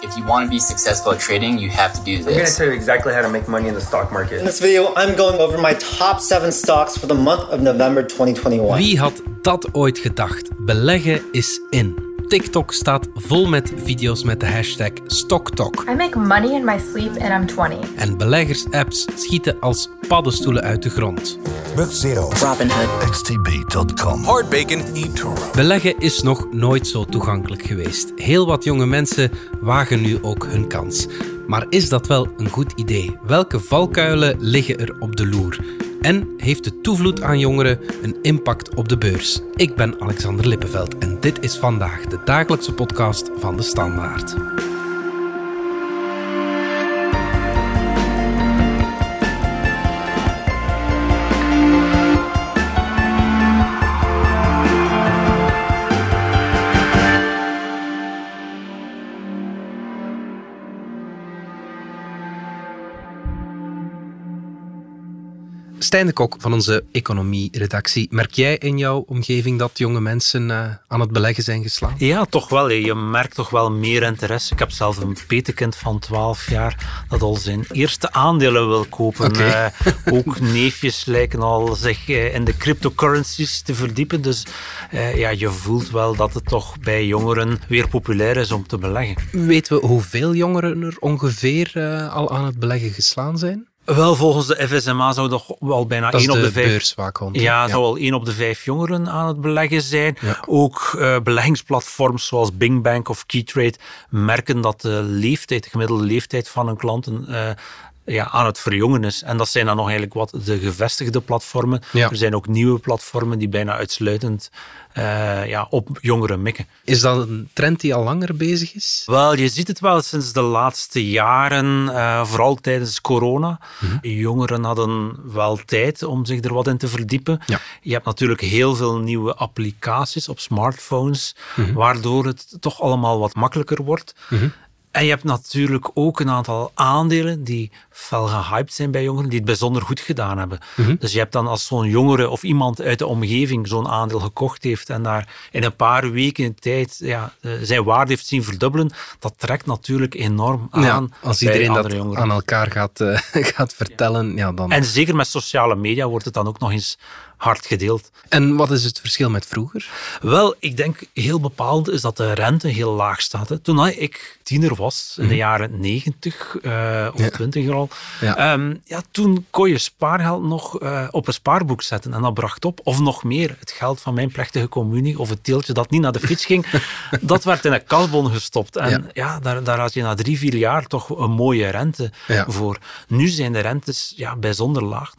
If you want to be successful at trading, you have to do this. I'm going to this. tell you exactly how to make money in the stock market. In this video, I'm going over my top 7 stocks for the month of November 2021. Wie had dat ooit gedacht? Beleggen is in. TikTok staat vol met video's met de hashtag StockTok. I make money in my sleep and I'm 20. En beleggers-apps schieten als paddenstoelen uit de grond. Book Zero. Robinhood. XTB.com. Hard bacon, eToro. Beleggen is nog nooit zo toegankelijk geweest. Heel wat jonge mensen wagen nu ook hun kans. Maar is dat wel een goed idee? Welke valkuilen liggen er op de loer? En heeft de toevloed aan jongeren een impact op de beurs? Ik ben Alexander Lippenveld en dit is vandaag de dagelijkse podcast van de Standaard. Stijn de Kok van onze economie-redactie. Merk jij in jouw omgeving dat jonge mensen eh, aan het beleggen zijn geslaagd? Ja, toch wel. hè. Je merkt toch wel meer interesse. Ik heb zelf een petekind van 12 jaar dat al zijn eerste aandelen wil kopen. Eh, ook neefjes lijken al zich eh, in de cryptocurrencies te verdiepen. Dus ja, je voelt wel dat het toch bij jongeren weer populair is om te beleggen. Weten we hoeveel jongeren er ongeveer al aan het beleggen geslaan zijn? Wel, volgens de FSMA zou toch wel bijna 1 op de de 5 beurswaakhond. hè? Ja, zou al één op de vijf jongeren aan het beleggen zijn. Ja. Ook eh, beleggingsplatforms zoals Bing Bank of Keytrade merken dat de leeftijd, de gemiddelde leeftijd van hun klanten eh, ja, aan het verjongen is. En dat zijn dan nog eigenlijk wat de gevestigde platformen. Ja. Er zijn ook nieuwe platformen die bijna uitsluitend eh, ja, op jongeren mikken. Is dat een trend die al langer bezig is? Wel, je ziet het wel sinds de laatste jaren, eh, vooral tijdens corona. Mhm. Jongeren hadden wel tijd om zich er wat in te verdiepen. Ja. Je hebt natuurlijk heel veel nieuwe applicaties op smartphones, Mhm. waardoor het toch allemaal wat makkelijker wordt. En je hebt natuurlijk ook een aantal aandelen die fel gehyped zijn bij jongeren, die het bijzonder goed gedaan hebben. Mhm. Dus je hebt dan als zo'n jongere of iemand uit de omgeving zo'n aandeel gekocht heeft en daar in een paar weken tijd ja, eh, zijn waarde heeft zien verdubbelen, dat trekt natuurlijk enorm aan Ja, als bij iedereen andere dat jongeren. aan elkaar gaat, eh, gaat vertellen, ja, dan... En zeker met sociale media wordt het dan ook nog eens hard gedeeld. En wat is het verschil met vroeger? Wel, ik denk heel bepaald is dat de rente heel laag staat. Hè. Toen ik tiener was, in de jaren 90 eh, of Ja. 20 al, Ja. ehm, ja, toen kon je spaargeld nog eh, op een spaarboek zetten en dat bracht op. Of nog meer, het geld van mijn plechtige communie of het teeltje dat niet naar de fiets ging, dat werd in een kasbon gestopt. En Ja. ja, daar, daar had je na drie, vier jaar toch een mooie rente Ja. voor. Nu zijn de rentes ja, bijzonder laag.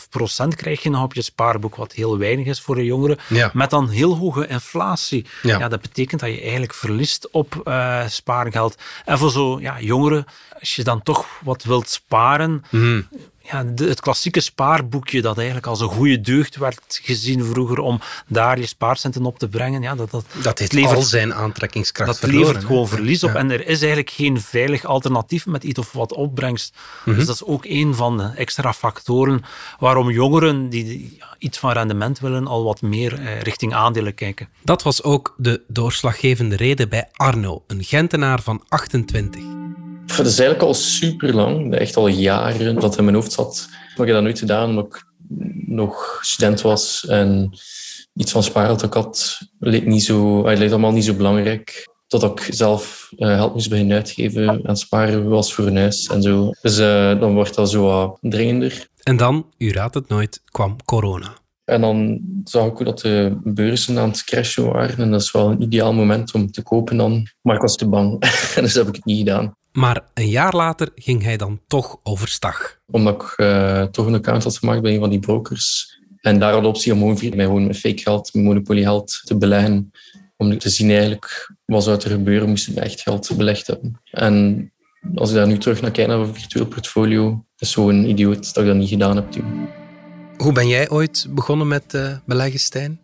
0,11 procent krijg je nog op je spaarboek, wat heel weinig is voor een jongere. Met dan heel hoge inflatie. Ja. Ja. dat betekent dat je eigenlijk verliest op eh, spaargeld. En voor zo ja, jongeren, als je dan toch wat wilt sparen, Mhm. ja, de- het klassieke spaarboekje dat eigenlijk als een goede deugd werd gezien vroeger om daar je spaarcenten op te brengen, ja, dat, dat, Dat heeft levert- al zijn aantrekkingskracht dat verloren. levert gewoon verlies op. Ja. En er is eigenlijk geen veilig alternatief met iets of wat opbrengst. Mhm. Dus dat is ook een van de extra factoren waarom jongeren die ja, iets van rendement willen, al wat meer eh, richting aandelen kijken. Dat was ook de doorslaggevende reden bij Arno, een Gentenaar van 28. Dat is eigenlijk al super lang, echt al jaren dat het in mijn hoofd zat. Maar ik heb dat nooit gedaan omdat ik nog student was en iets van spaargeld ook had. Leek, niet zo, het leek allemaal niet zo belangrijk. Totdat ik zelf eh, geld moest beginnen uitgeven en sparen was voor een huis en zo. Dus eh, dan wordt dat zo wat dringender. En dan, u raadt het nooit, kwam corona. En dan zag ik ook dat de beurzen aan het crashen waren. En dat is wel een ideaal moment om te kopen dan. Maar ik was te bang, dus heb ik het niet gedaan. Maar een jaar later ging hij dan toch overstag. Omdat ik eh, toch een account had gemaakt bij een van die brokers. En daar had de optie om gewoon via mij gewoon met fake geld, met monopolie geld te beleggen. Om te zien eigenlijk wat zou er gebeuren moesten we echt geld belegd hebben. En als ik daar nu terug naar kijk naar een virtueel portfolio, is zo'n idioot dat ik dat niet gedaan heb toen. Hoe ben jij ooit begonnen met eh beleggen, Stijn?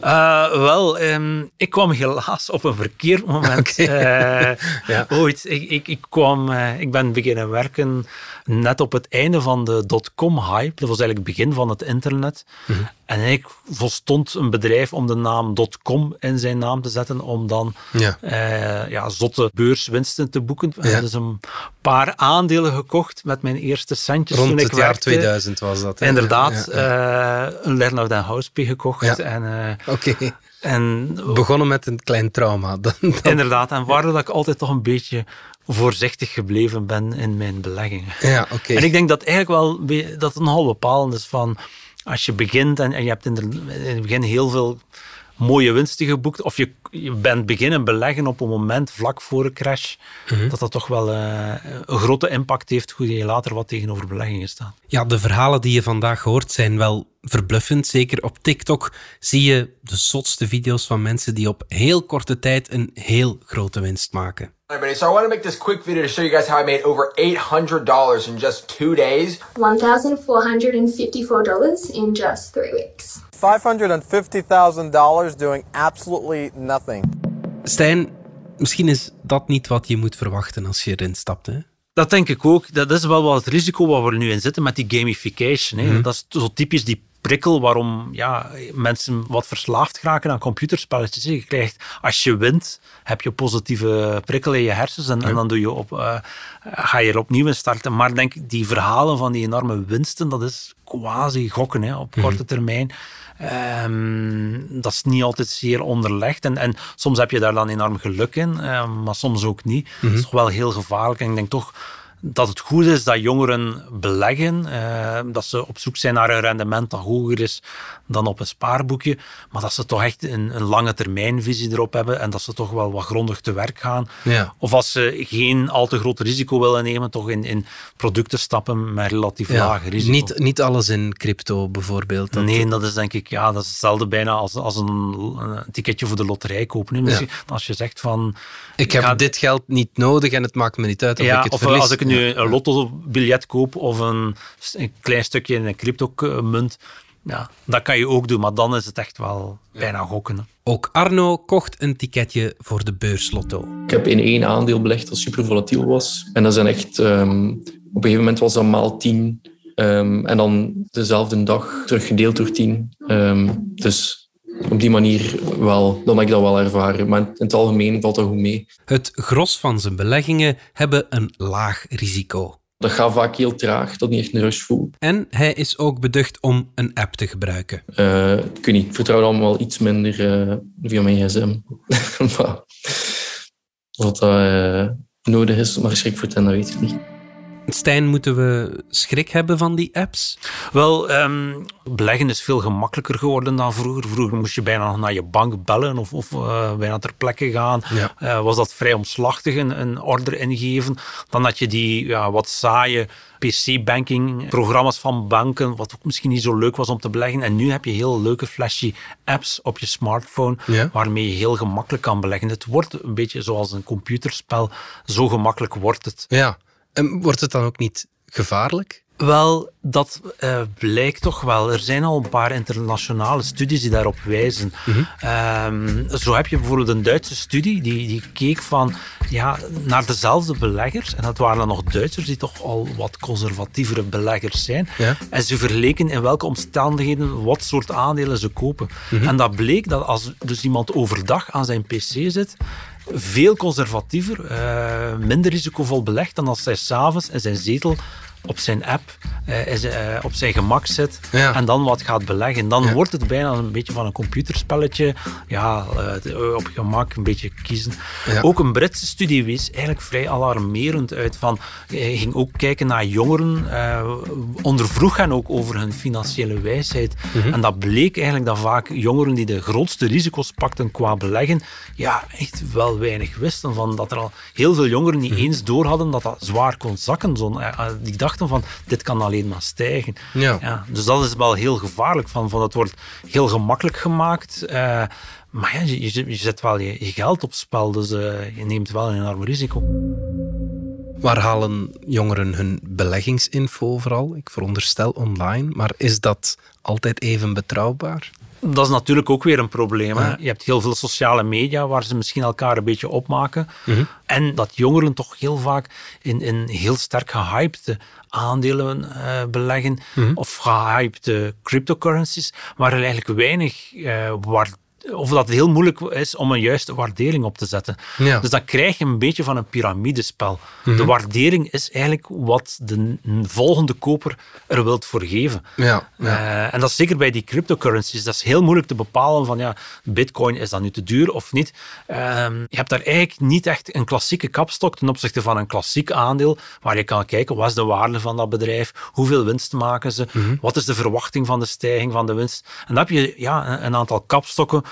Eh, wel, ehm, ik kwam helaas op een verkeerd moment. Eh, Ja. Ooit, ik, ik, ik, kwam, eh, ik ben beginnen werken net op het einde van de dotcom-hype. Dat was eigenlijk het begin van het internet. Mhm. En eigenlijk volstond een bedrijf om de naam .com in zijn naam te zetten, om dan Ja. eh, ja, zotte beurswinsten te boeken. We hebben dus een paar aandelen gekocht met mijn eerste centjes Rond toen ik het jaar werkte. 2000 was dat. hè? Inderdaad, Ja, ja. eh, een Lernout en Housepay gekocht. Ja. En, eh, Oké. en Begonnen met een klein trauma. Dan, dan- inderdaad, en waardoor dat ik altijd toch een beetje voorzichtig gebleven ben in mijn beleggingen. Ja, oké. En ik denk dat eigenlijk wel dat het nogal bepalend is van als je begint en, je hebt in, in het begin heel veel mooie winsten geboekt, of je, je bent beginnen beleggen op een moment vlak voor een crash, Mhm. dat dat toch wel eh, een grote impact heeft hoe je later wat tegenover beleggingen staat. Ja, de verhalen die je vandaag hoort zijn wel verbluffend. Zeker op TikTok zie je de zotste video's van mensen die op heel korte tijd een heel grote winst maken. Everybody, so I want to make this quick video to show you guys how I made over $800 in just two days. $1,454 in just three weeks. $550,000 doing absolutely nothing. Stijn, misschien is dat niet wat je moet verwachten als je erin stapt. Hè? Dat denk ik ook. Dat is wel wat het risico waar we nu in zitten met die gamification. Hè. Dat is zo typisch die prikkel waarom ja, mensen wat verslaafd raken aan computerspelletjes. Je krijgt, als je wint, heb je positieve prikkel in je hersens en, en dan doe je op, eh, ga je er opnieuw in starten. Maar denk, die verhalen van die enorme winsten, dat is quasi gokken hè, op korte termijn. Ehm, dat is niet altijd zeer onderlegd. En, en soms heb je daar dan enorm geluk in, eh, maar soms ook niet. Dat is toch wel heel gevaarlijk. En ik denk toch dat het goed is dat jongeren beleggen, eh, dat ze op zoek zijn naar een rendement dat hoger is dan op een spaarboekje, maar dat ze toch echt een, een lange termijnvisie erop hebben en dat ze toch wel wat grondig te werk gaan. Ja. Of als ze geen al te groot risico willen nemen, toch in, in producten stappen met relatief laag risico. Niet, niet alles in crypto bijvoorbeeld. Dat- Nee, dat is denk ik, ja, dat is hetzelfde bijna als, als een, een ticketje voor de loterij kopen. Als je zegt van... Ik heb ga- dit geld niet nodig en het maakt me niet uit of ja, ik het of verlies. als ik nu een lottobiljet koop of een, een klein stukje in een crypto-munt, ja, dat kan je ook doen, maar dan is het echt wel bijna gokken. hè. Ook Arno kocht een ticketje voor de beurslotto. Ik heb in één aandeel belegd dat super volatiel was. En dat zijn echt... ehm, op een gegeven moment was dat maal 10. ehm, en dan dezelfde dag teruggedeeld door 10. Ehm, dus op die manier wel, dan heb ik dat wel ervaren. Maar in het algemeen valt dat goed mee. Het gros van zijn beleggingen hebben een laag risico. Dat gaat vaak heel traag, dat niet echt een rush voel. En hij is ook beducht om een app te gebruiken. Eh, ik weet niet, ik vertrouw dan wel iets minder eh, via mijn gsm. maar wat dat eh, nodig is er schrik voor te hebben, dat weet ik niet. Stijn, moeten we schrik hebben van die apps? Wel, ehm, beleggen is veel gemakkelijker geworden dan vroeger. Vroeger moest je bijna nog naar je bank bellen of, of eh, bijna ter plekke gaan. Ja. Eh, was dat vrij omslachtig, een, een order ingeven. Dan had je die ja, wat saaie PC-banking, programma's van banken, wat ook misschien niet zo leuk was om te beleggen. En nu heb je heel leuke flashy apps op je smartphone, Ja. waarmee je heel gemakkelijk kan beleggen. Het wordt een beetje zoals een computerspel. Zo gemakkelijk wordt het. Ja. En wordt het dan ook niet gevaarlijk? Wel, dat eh, blijkt toch wel. Er zijn al een paar internationale studies die daarop wijzen. Ehm, zo heb je bijvoorbeeld een Duitse studie die, die keek van, ja, naar dezelfde beleggers. En dat waren dan nog Duitsers die toch al wat conservatievere beleggers zijn. Ja. En ze verleken in welke omstandigheden wat soort aandelen ze kopen. En dat bleek dat als dus iemand overdag aan zijn pc zit, veel conservatiever, eh, minder risicovol belegt dan als hij s'avonds in zijn zetel op zijn app, eh, is, eh, op zijn gemak zit Ja. en dan wat gaat beleggen. Dan Ja. wordt het bijna een beetje van een computerspelletje. Ja, eh, op gemak een beetje kiezen. Ja. Ook een Britse studie wees eigenlijk vrij alarmerend uit. Van, hij ging ook kijken naar jongeren, ondervroeg hen ook over hun financiële wijsheid. Mhm. En dat bleek eigenlijk dat vaak jongeren die de grootste risico's pakten qua beleggen, ja, echt wel weinig wisten. Van dat er al heel veel jongeren niet Mhm. eens door hadden dat dat zwaar kon zakken. Zo, eh, eh, van, dit kan alleen maar stijgen. Ja. Ja, dus dat is wel heel gevaarlijk. Van, van het wordt heel gemakkelijk gemaakt. eh, maar ja, je, je, je zet wel je, je geld op spel, dus eh, je neemt wel een enorm risico. Waar halen jongeren hun beleggingsinfo vooral? Ik veronderstel online, maar is dat altijd even betrouwbaar? Dat is natuurlijk ook weer een probleem. Hè? Je hebt heel veel sociale media waar ze misschien elkaar een beetje opmaken. En dat jongeren toch heel vaak in, in heel sterk gehypte aandelen eh, beleggen of gehypte cryptocurrencies, waar er eigenlijk weinig uh, of dat het heel moeilijk is om een juiste waardering op te zetten. Ja. Dus dan krijg je een beetje van een piramidespel. De waardering is eigenlijk wat de volgende koper er wilt voor geven. Ja, Uh, en dat is zeker bij die cryptocurrencies. Dat is heel moeilijk te bepalen van ja, bitcoin is dat nu te duur of niet. Uh, je hebt daar eigenlijk niet echt een klassieke kapstok ten opzichte van een klassiek aandeel waar je kan kijken wat is de waarde van dat bedrijf, hoeveel winst maken ze, mm -hmm. wat is de verwachting van de stijging van de winst. En dan heb je ja, een aantal kapstokken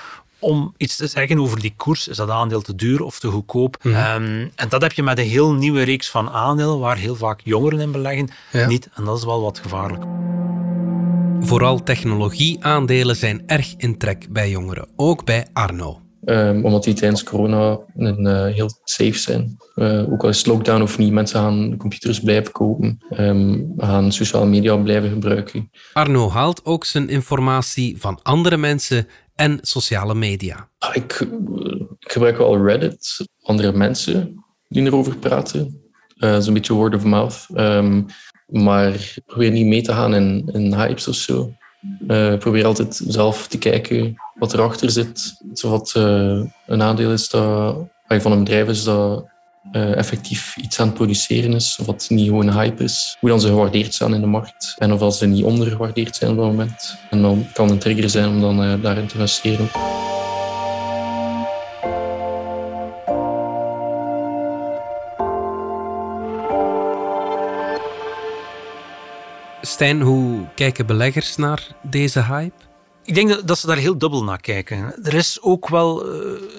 om iets te zeggen over die koers. Is dat aandeel te duur of te goedkoop? Mm -hmm. um, en dat heb je met een heel nieuwe reeks van aandelen, waar heel vaak jongeren in beleggen, ja. niet. En dat is wel wat gevaarlijk. Vooral technologieaandelen zijn erg in trek bij jongeren, ook bij Arno. Um, omdat die tijdens corona een, uh, heel safe zijn. Uh, ook al is het lockdown of niet, mensen gaan computers blijven kopen, um, gaan sociale media blijven gebruiken. Arno haalt ook zijn informatie van andere mensen en sociale media. Ik, ik gebruik wel Reddit, andere mensen die erover praten. Uh, Zo'n beetje word of mouth. Um, maar probeer niet mee te gaan in, hypes of zo. Uh, probeer altijd zelf te kijken wat erachter zit. Wat een aandeel is dat, van een bedrijf is dat uh, effectief iets aan het produceren is. Of wat niet gewoon hype is. Hoe dan ze gewaardeerd zijn in de markt. En of ze niet ondergewaardeerd zijn op dat moment. En dan kan een trigger zijn om dan daarin te investeren. Stijn, hoe kijken beleggers naar deze hype? Ik denk dat ze daar heel dubbel naar kijken. Er is ook wel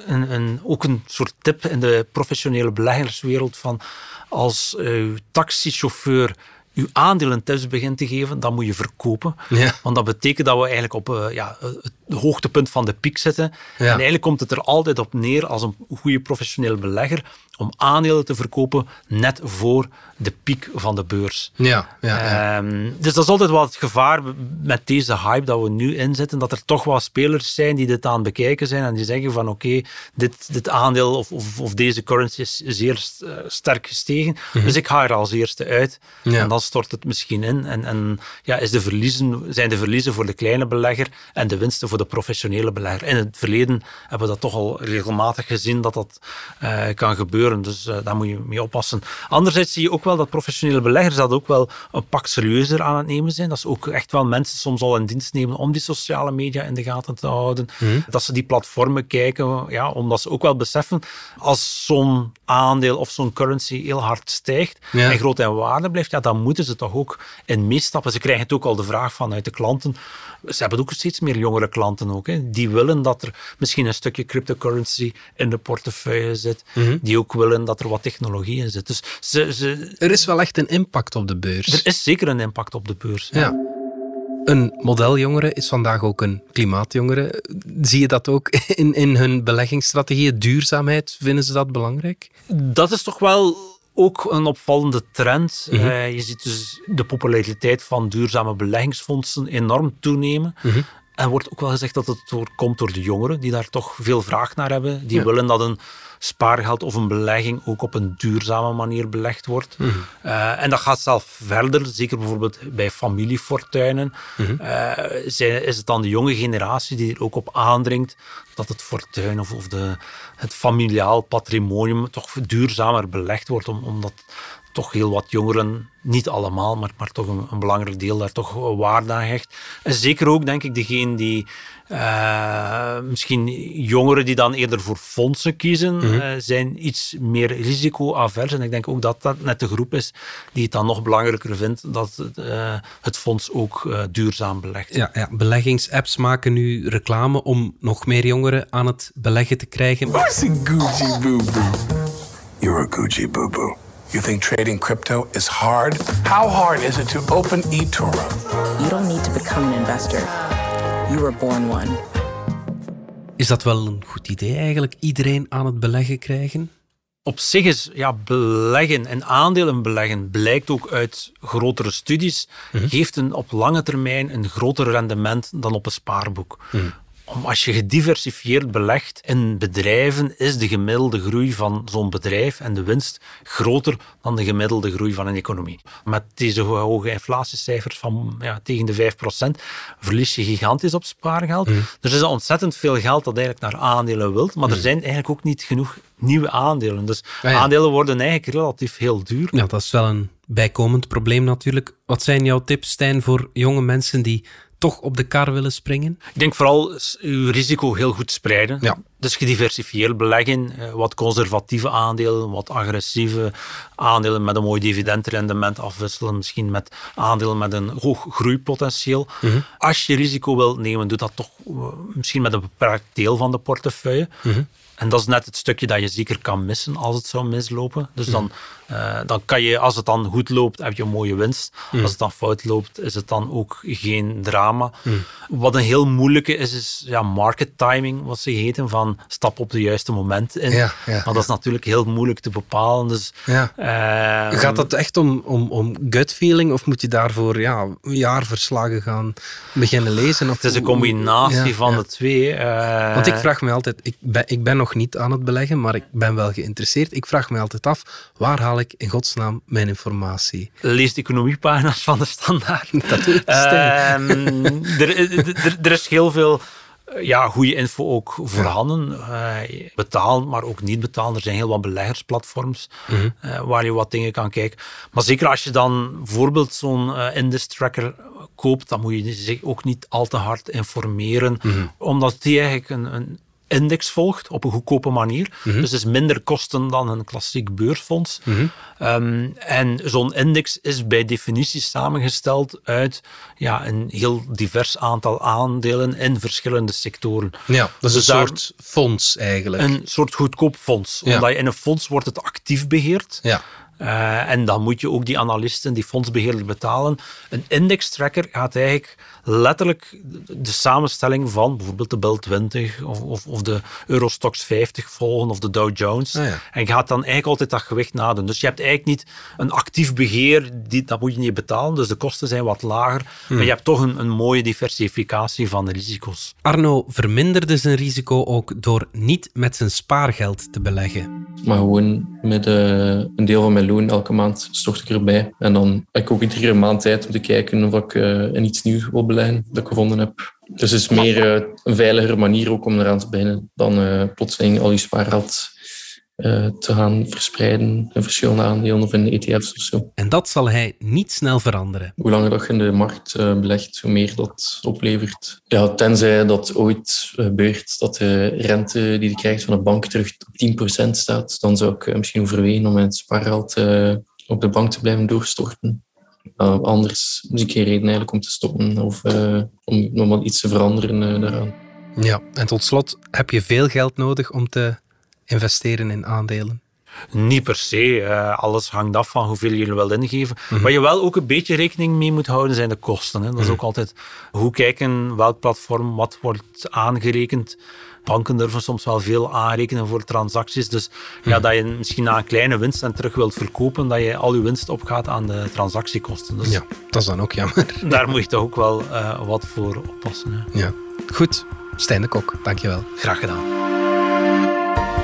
een, een, ook een soort tip in de professionele beleggerswereld van als uw taxichauffeur uw aandelen tips begint te geven, dan moet je verkopen. Ja. Want dat betekent dat we eigenlijk op uh, ja, het hoogtepunt van de piek zitten. Ja. En eigenlijk komt het er altijd op neer als een goede professioneel belegger om aandelen te verkopen net voor de piek van de beurs. Ja, ja. Um, dus dat is altijd wel het gevaar met deze hype dat we nu inzetten, dat er toch wel spelers zijn die dit aan het bekijken zijn en die zeggen van oké, okay, dit, dit aandeel of, of, of, deze currency is zeer uh, sterk gestegen, mm-hmm. dus ik ga er als eerste uit. Ja. En dan stort het misschien in. En, en ja, is de verliezen, zijn de verliezen voor de kleine belegger en de winsten voor de professionele belegger. In het verleden hebben we dat toch al regelmatig gezien dat dat uh, kan gebeuren. Dus uh, daar moet je mee oppassen. Anderzijds zie je ook wel dat professionele beleggers dat ook wel een pak serieuzer aan het nemen zijn. Dat ze ook echt wel mensen soms al in dienst nemen om die sociale media in de gaten te houden. Mm. Dat ze die platformen kijken, ja, omdat ze ook wel beseffen als zo'n aandeel of zo'n currency heel hard stijgt ja. en groot in waarde blijft, ja, dan moeten ze toch ook in meestappen. Ze krijgen het ook al de vraag vanuit de klanten. Ze hebben ook steeds meer jongere klanten ook. Hè. Die willen dat er misschien een stukje cryptocurrency in de portefeuille zit. Mm-hmm. Die ook willen dat er wat technologie in zit. Dus ze, ze, er is wel echt een impact op de beurs. Er is zeker een impact op de beurs. Ja. ja. Een modeljongere is vandaag ook een klimaatjongere. Zie je dat ook in, in hun beleggingsstrategieën? Duurzaamheid, vinden ze dat belangrijk? Dat is toch wel ook een opvallende trend. Mm-hmm. Uh, je ziet dus de populariteit van duurzame beleggingsfondsen enorm toenemen. Mm-hmm. En wordt ook wel gezegd dat het door, komt door de jongeren, die daar toch veel vraag naar hebben. Die ja. willen dat een spaargeld of een belegging ook op een duurzame manier belegd wordt. Mm-hmm. Uh, en dat gaat zelf verder, zeker bijvoorbeeld bij familiefortuinen. Uh, zijn, is het dan de jonge generatie die er ook op aandringt dat het fortuin of, of de, het familiaal patrimonium toch duurzamer belegd wordt, om, omdat toch heel wat jongeren, niet allemaal, maar, maar toch een, een, belangrijk deel daar toch waarde aan hecht. En zeker ook, denk ik, degene die uh, misschien jongeren die dan eerder voor fondsen kiezen, mm-hmm. uh, zijn iets meer risicoavers. En ik denk ook dat dat net de groep is die het dan nog belangrijker vindt dat uh, het fonds ook duurzaam belegt. Ja, ja, beleggingsapps maken nu reclame om nog meer jongeren aan het beleggen te krijgen. What's a Gucci boo-boo? You're a Gucci boo-boo. You think trading crypto is hard? How hard is it to open eToro? You don't need to become an investor. You were born one. Is dat wel een goed idee eigenlijk? Iedereen aan het beleggen krijgen? Op zich is ja, beleggen en aandelen beleggen blijkt ook uit grotere studies, mm-hmm. geeft een, op lange termijn een groter rendement dan op een spaarboek. Mm-hmm. Om, als je gediversifieerd belegt in bedrijven, is de gemiddelde groei van zo'n bedrijf en de winst groter dan de gemiddelde groei van een economie. Met deze hoge inflatiecijfers van ja, tegen de 5% verlies je gigantisch op spaargeld. Mhm. Er is ontzettend veel geld dat eigenlijk naar aandelen wilt, maar er zijn eigenlijk ook niet genoeg nieuwe aandelen. Dus Ah, ja. aandelen worden eigenlijk relatief heel duur. Ja, dat is wel een bijkomend probleem natuurlijk. Wat zijn jouw tips, Stijn, voor jonge mensen die toch op de kar willen springen? Ik denk vooral uw risico heel goed spreiden. Ja. Dus gediversifieerd beleggen, eh, wat conservatieve aandelen, wat agressieve aandelen met een mooi dividendrendement afwisselen, misschien met aandelen met een hoog groeipotentieel. Mhm. Als je risico wilt nemen, doe dat toch eh, misschien met een beperkt deel van de portefeuille. Mhm. En dat is net het stukje dat je zeker kan missen als het zou mislopen. Dus dan, eh, dan kan je, als het dan goed loopt, heb je een mooie winst. Mhm. Als het dan fout loopt, is het dan ook geen drama. Mhm. Wat een heel moeilijke is, is ja, market timing, wat ze heten, van stap op de juiste moment in. Ja, ja, maar dat is natuurlijk heel moeilijk te bepalen. Dus, Ja. eh, Gaat dat echt om, om, om gut feeling of moet je daarvoor ja, jaarverslagen gaan beginnen lezen? Of het is een combinatie van de twee. eh. Want ik vraag me altijd, ik ben, ik ben nog niet aan het beleggen, maar ik ben wel geïnteresseerd. Ik vraag me altijd af, waar haal ik in godsnaam mijn informatie? Lees de economiepagina's van de standaard. Dat doe ik. Ehm, er, is heel veel eh, ja, goede info ook voorhanden. Eh, betaald, maar ook niet betaald. Er zijn heel wat beleggersplatforms Mhm. eh, waar je wat dingen kan kijken. Maar zeker als je dan bijvoorbeeld zo'n eh index tracker koopt, dan moet je zich ook niet al te hard informeren, Mhm. omdat die eigenlijk een, een index volgt op een goedkope manier. Mhm. Dus het is minder kosten dan een klassiek beursfonds. Mhm. Ehm, en zo'n index is bij definitie samengesteld uit ja, een heel divers aantal aandelen in verschillende sectoren. Ja, dat is Dus een soort fonds eigenlijk. Een soort goedkoop fonds. Ja. Omdat je in een fonds wordt het actief beheerd. Ja. Eh, en dan moet je ook die analisten, die fondsbeheerder betalen. Een index tracker gaat eigenlijk letterlijk de samenstelling van bijvoorbeeld de BIL 20 of, of, of de Eurostox 50 volgen of de Dow Jones. Ah, ja. En je gaat dan eigenlijk altijd dat gewicht nadoen. Dus je hebt eigenlijk niet een actief beheer, die, dat moet je niet betalen. Dus de kosten zijn wat lager. Hmm. Maar je hebt toch een, een mooie diversificatie van de risico's. Arno verminderde zijn risico ook door niet met zijn spaargeld te beleggen. Maar gewoon met eh, een deel van mijn elke maand stort ik erbij. En dan heb ik ook iedere maand tijd om te kijken of ik eh, iets nieuws wil beleggen dat ik gevonden heb. Dus het is meer eh, een veiligere manier ook om eraan te beginnen dan eh, plotseling al je spaargeld te gaan verspreiden in verschillende aandelen of in ETF's of zo. En dat zal hij niet snel veranderen. Hoe langer dat je in de markt eh, belegt, hoe meer dat oplevert. Ja, tenzij dat ooit gebeurt dat de rente die je krijgt van de bank terug op 10% staat, dan zou ik eh, misschien overwegen om mijn spaargeld eh, op de bank te blijven doorstorten. Uh, anders zie ik geen reden eigenlijk om te stoppen of eh, om nog wat iets te veranderen eh, daaraan. Ja, en tot slot, heb je veel geld nodig om te investeren in aandelen? Niet per se. eh, alles hangt af van hoeveel er wil ingeven. Waar je wel ook een beetje rekening mee moet houden, zijn de kosten. Hè. Dat is Mhm. ook altijd hoe kijken, welk platform, wat wordt aangerekend. Banken durven soms wel veel aanrekenen voor transacties. Dus ja, Mhm. dat je misschien na een kleine winst en terug wilt verkopen, dat je al je winst opgaat aan de transactiekosten. Dus Ja, dat is dan ook jammer. daar moet je toch ook wel eh, wat voor oppassen. Hè. Ja. Goed, Stijn de Kok, dankjewel. Graag gedaan.